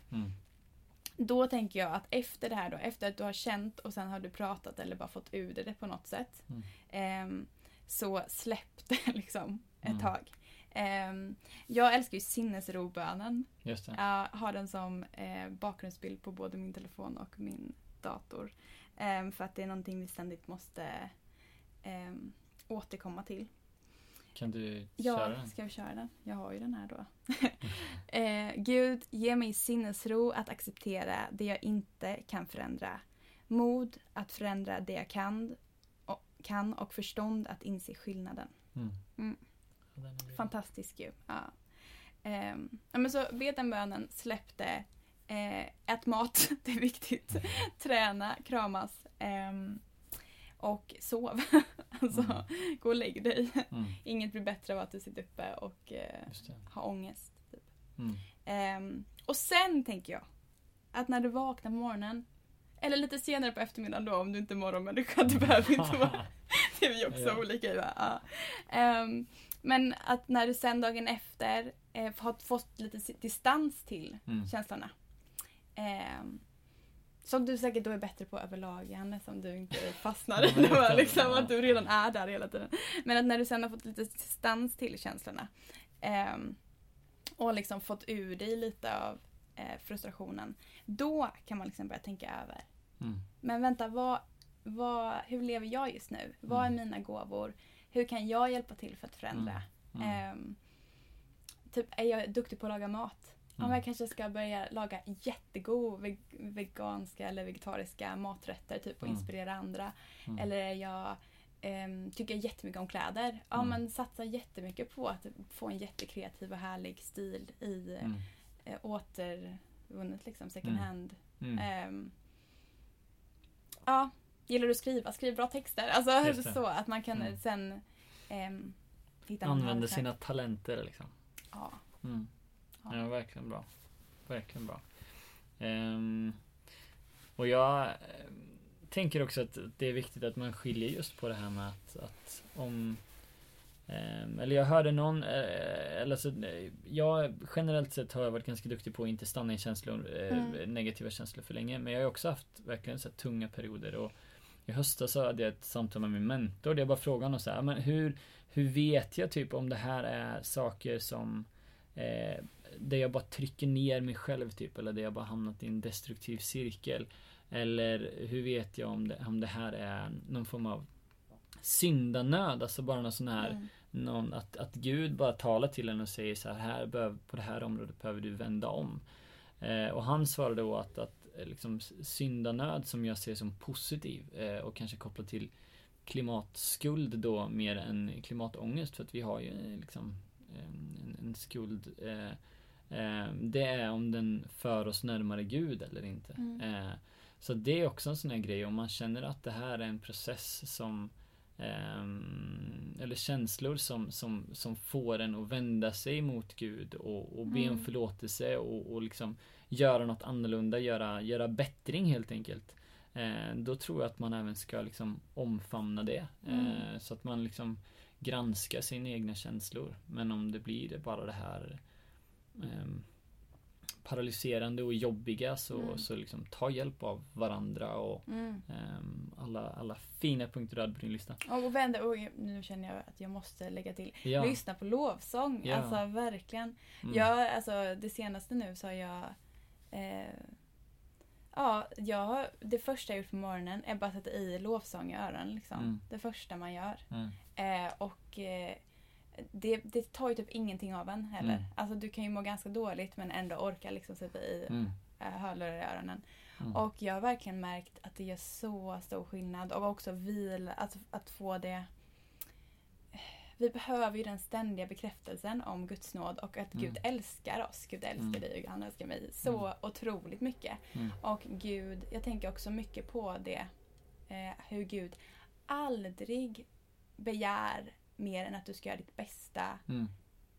[SPEAKER 2] Då tänker jag att efter det här då, efter att du har känt och sen har du pratat eller bara fått ur det på något sätt.
[SPEAKER 1] Mm.
[SPEAKER 2] ehm, så släpp det liksom ett
[SPEAKER 1] Mm.
[SPEAKER 2] tag. Ehm, jag älskar ju sinnesrobönen.
[SPEAKER 1] Just det.
[SPEAKER 2] Jag har den som eh, bakgrundsbild på både min telefon och min dator. Ehm, för att det är någonting vi ständigt måste ehm, återkomma till.
[SPEAKER 1] Kan du köra
[SPEAKER 2] Ja,
[SPEAKER 1] den?
[SPEAKER 2] ska vi köra den? Jag har ju den här då. eh, Gud, ge mig sinnesro att acceptera det jag inte kan förändra. Mod att förändra det jag kan och, kan och förstånd att inse skillnaden.
[SPEAKER 1] Mm.
[SPEAKER 2] Mm.
[SPEAKER 1] Ja.
[SPEAKER 2] Fantastisk ju. Ja. Ja, men så be den bönen, släpp det. Eh, ät mat, det är viktigt. Träna, kramas. ehm, och sov. alltså,
[SPEAKER 1] Mm.
[SPEAKER 2] gå och lägg dig.
[SPEAKER 1] Mm.
[SPEAKER 2] Inget blir bättre av att du sitter uppe och eh, har ångest. Typ. Ehm, och sen tänker jag att när du vaknar på morgonen eller lite senare på eftermiddagen då om du inte är morgonmänniska. Det behöver inte vara. Det är vi också
[SPEAKER 1] Ja.
[SPEAKER 2] olika i? Ja. Ehm, men att när du sen dagen efter eh, har fått lite distans till
[SPEAKER 1] Mm.
[SPEAKER 2] känslorna. Ehm, som du säkert då är bättre på överlag, Janne, som du inte fastnar
[SPEAKER 1] Ja,
[SPEAKER 2] i.
[SPEAKER 1] kan-
[SPEAKER 2] liksom
[SPEAKER 1] ja.
[SPEAKER 2] att du redan är där hela tiden. Men att när du sen har fått lite distans till känslorna ehm, och liksom fått ur dig lite av eh, frustrationen. Då kan man liksom börja tänka över.
[SPEAKER 1] Mm.
[SPEAKER 2] Men vänta, vad, vad, hur lever jag just nu? Vad är
[SPEAKER 1] Mm.
[SPEAKER 2] mina gåvor? Hur kan jag hjälpa till för att förändra?
[SPEAKER 1] Mm.
[SPEAKER 2] Ehm, typ, är jag duktig på att laga mat? Ja,
[SPEAKER 1] Mm.
[SPEAKER 2] men jag kanske ska börja laga jättegod veg- veganska eller vegetariska maträtter typ och
[SPEAKER 1] Mm.
[SPEAKER 2] inspirera andra.
[SPEAKER 1] Mm.
[SPEAKER 2] Eller jag ehm, tycker jättemycket om kläder? Ja
[SPEAKER 1] Mm.
[SPEAKER 2] men satsa jättemycket på att få en jättekreativ och härlig stil i
[SPEAKER 1] Mm.
[SPEAKER 2] eh, återvunnet liksom, second
[SPEAKER 1] Mm.
[SPEAKER 2] hand.
[SPEAKER 1] Mm.
[SPEAKER 2] Ehm, ja, gillar du att skriva? Skriv bra texter. Alltså så att man kan
[SPEAKER 1] Mm.
[SPEAKER 2] sen ehm, hitta
[SPEAKER 1] Använder sina talenter liksom.
[SPEAKER 2] Ja. Ja.
[SPEAKER 1] Ja, verkligen bra. Verkligen bra. Ehm, och jag ehm, tänker också att det är viktigt att man skiljer just på det här med att, att om ehm, eller jag hörde någon, eh, eller så, eh, jag generellt sett har jag varit ganska duktig på att inte stanna i känslor, eh,
[SPEAKER 2] Mm.
[SPEAKER 1] negativa känslor för länge. Men jag har också haft verkligen så tunga perioder och i höstas så hade jag ett samtal med min mentor där jag bara frågade honom så här, men hur, hur vet jag typ om det här är saker som eh, där jag bara trycker ner mig själv typ eller där jag bara hamnat i en destruktiv cirkel. Eller hur vet jag om det, om det här är någon form av syndanöd, alltså bara någon sån här
[SPEAKER 2] Mm.
[SPEAKER 1] någon, att, att Gud bara talar till en och säger så här, här behöv, på det här området behöver du vända om. Eh, och han svarade då att, att eh, liksom syndanöd som jag ser som positiv eh, och kanske kopplat till klimatskuld då mer än klimatångest för att vi har ju eh, liksom en, en skuld. Eh, eh, det är om den för oss närmare Gud eller inte.
[SPEAKER 2] Mm.
[SPEAKER 1] Eh, så det är också en sån här grej om man känner att det här är en process som ehm, eller känslor som, som, som får en att vända sig mot Gud och, och be om
[SPEAKER 2] Mm.
[SPEAKER 1] förlåtelse och, och liksom göra något annorlunda, göra, göra bättring helt enkelt. Eh, då tror jag att man även ska liksom omfamna det. Eh,
[SPEAKER 2] Mm.
[SPEAKER 1] så att man liksom granskar sina egna känslor. Men om det blir bara det här ehm, paralyserande och jobbiga så,
[SPEAKER 2] Mm.
[SPEAKER 1] så liksom ta hjälp av varandra och
[SPEAKER 2] Mm.
[SPEAKER 1] ehm, alla, alla fina punkter du hade på din lista.
[SPEAKER 2] Och vända, och nu känner jag att jag måste lägga till.
[SPEAKER 1] Ja.
[SPEAKER 2] Lyssna på lovsång.
[SPEAKER 1] Ja.
[SPEAKER 2] Alltså verkligen.
[SPEAKER 1] Mm.
[SPEAKER 2] Jag, alltså det senaste nu så har jag eh, Ja, jag har, det första jag gjort på morgonen är bara att sätta i lovsång i öronen. Liksom.
[SPEAKER 1] Mm.
[SPEAKER 2] Det första man gör.
[SPEAKER 1] Mm.
[SPEAKER 2] Eh, och eh, det, det tar ju typ ingenting av en heller.
[SPEAKER 1] Mm.
[SPEAKER 2] Alltså du kan ju må ganska dåligt men ändå orka liksom sätta i
[SPEAKER 1] Mm.
[SPEAKER 2] eh, hörlurar i öronen.
[SPEAKER 1] Mm.
[SPEAKER 2] Och jag har verkligen märkt att det gör så stor skillnad. Och också vila, att, att få det... Vi behöver ju den ständiga bekräftelsen om Guds nåd och att Gud
[SPEAKER 1] Mm.
[SPEAKER 2] älskar oss. Gud älskar
[SPEAKER 1] Mm.
[SPEAKER 2] dig och han älskar mig så otroligt mycket.
[SPEAKER 1] Mm.
[SPEAKER 2] Och Gud, jag tänker också mycket på det. Eh, hur Gud aldrig begär mer än att du ska göra ditt bästa
[SPEAKER 1] Mm.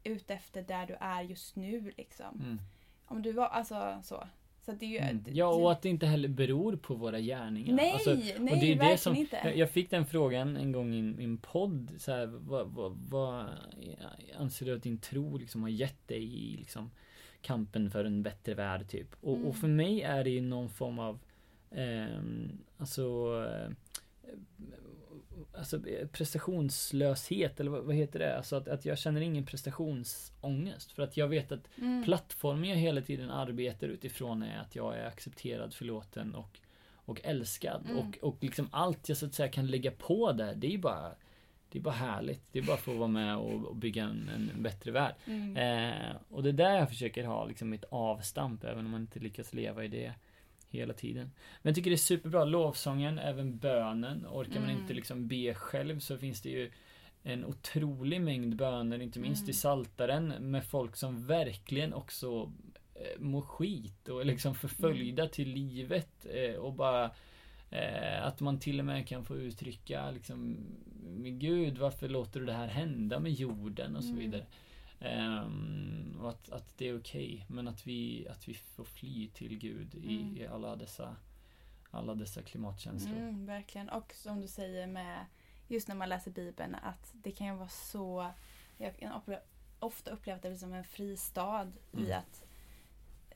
[SPEAKER 2] utefter där du är just nu. Liksom.
[SPEAKER 1] Mm.
[SPEAKER 2] Om du var, alltså så. Så det är ju...
[SPEAKER 1] Mm. Ja, och att det inte heller beror på våra gärningar.
[SPEAKER 2] Nej,
[SPEAKER 1] Alltså,
[SPEAKER 2] nej,
[SPEAKER 1] och det är
[SPEAKER 2] verkligen
[SPEAKER 1] det som,
[SPEAKER 2] inte.
[SPEAKER 1] Jag, jag fick den frågan en gång i en podd. Så här, vad, vad, vad anser du att din tro liksom har gett dig i liksom, kampen för en bättre värld? Typ? Och,
[SPEAKER 2] Mm.
[SPEAKER 1] och för mig är det ju någon form av ehm, alltså eh, Alltså eh, prestationslöshet eller vad, vad heter det? Alltså att, att jag känner ingen prestationsångest. För att jag vet att
[SPEAKER 2] Mm.
[SPEAKER 1] plattformen jag hela tiden arbetar utifrån är att jag är accepterad, förlåten och, och älskad.
[SPEAKER 2] Mm.
[SPEAKER 1] Och, och liksom allt jag så att säga kan lägga på där, det är ju bara det är bara härligt. Det är bara för att vara med och, och bygga en, en bättre värld.
[SPEAKER 2] Mm.
[SPEAKER 1] Eh, och det är där jag försöker ha liksom mitt avstamp, även om man inte lyckas leva i det hela tiden. Men jag tycker det är superbra. Lovsången, även bönen. Orkar man
[SPEAKER 2] Mm.
[SPEAKER 1] inte liksom be själv så finns det ju en otrolig mängd böner, inte minst
[SPEAKER 2] Mm.
[SPEAKER 1] i Saltaren med folk som verkligen också eh, mår skit och är liksom förföljda
[SPEAKER 2] Mm.
[SPEAKER 1] till livet eh, och bara eh, att man till och med kan få uttrycka liksom gud, varför låter du det här hända med jorden och så
[SPEAKER 2] Mm.
[SPEAKER 1] vidare. Ehm, och att, att det är okej, men att vi, att vi får fly till Gud i,
[SPEAKER 2] Mm.
[SPEAKER 1] i alla dessa alla dessa klimatkänslor.
[SPEAKER 2] Mm, verkligen. Och som du säger med just när man läser Bibeln att det kan ju vara så... Jag kan ofta uppleva det som en fristad i
[SPEAKER 1] Mm.
[SPEAKER 2] att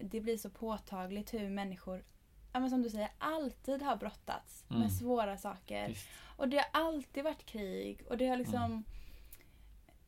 [SPEAKER 2] det blir så påtagligt hur människor, ja, men som du säger, alltid har brottats
[SPEAKER 1] Mm.
[SPEAKER 2] med svåra saker.
[SPEAKER 1] Visst.
[SPEAKER 2] Och det har alltid varit krig och det har liksom...
[SPEAKER 1] Mm.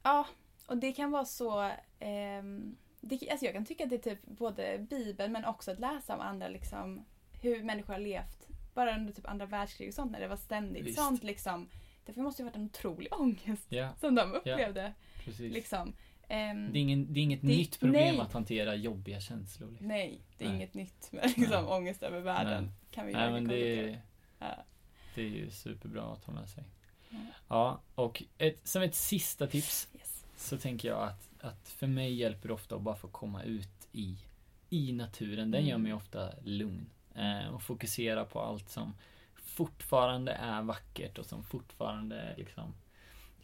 [SPEAKER 2] Ja, och det kan vara så... ehm, det, alltså jag kan tycka att det är typ både Bibeln men också att läsa om andra liksom, hur människor har levt. Bara under typ andra världskrig och sånt när det var ständigt
[SPEAKER 1] Visst.
[SPEAKER 2] sånt liksom. Därför måste det ha varit en otrolig ångest
[SPEAKER 1] Ja,
[SPEAKER 2] som de upplevde.
[SPEAKER 1] precis.
[SPEAKER 2] Liksom. Ehm,
[SPEAKER 1] Det är, ingen, det är inget
[SPEAKER 2] Det-
[SPEAKER 1] nytt problem
[SPEAKER 2] nej.
[SPEAKER 1] att hantera jobbiga känslor. Liksom.
[SPEAKER 2] Nej, det är
[SPEAKER 1] Nej.
[SPEAKER 2] inget nytt med liksom,
[SPEAKER 1] Nej.
[SPEAKER 2] ångest över världen.
[SPEAKER 1] Nej.
[SPEAKER 2] Kan vi
[SPEAKER 1] Nej, men det är,
[SPEAKER 2] Ja.
[SPEAKER 1] det är ju superbra att ha med sig. Ja, och ett, som ett sista tips
[SPEAKER 2] Yes.
[SPEAKER 1] Så tänker jag att, att för mig hjälper det ofta att bara få komma ut i, i naturen. Den gör
[SPEAKER 2] Mm.
[SPEAKER 1] mig ofta lugn. Eh, och fokusera på allt som fortfarande är vackert och som fortfarande liksom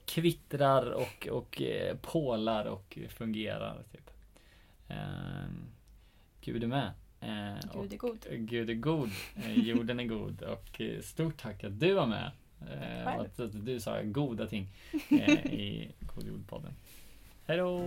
[SPEAKER 1] kvittrar och, och eh, pålar och fungerar. Typ. Eh, Gud är med. Eh,
[SPEAKER 2] Gud är god.
[SPEAKER 1] Gud är god, eh, jorden är god och eh, stort tack att du var med. Eh, att, att du sa goda ting eh, i God jord-podden. Hej då!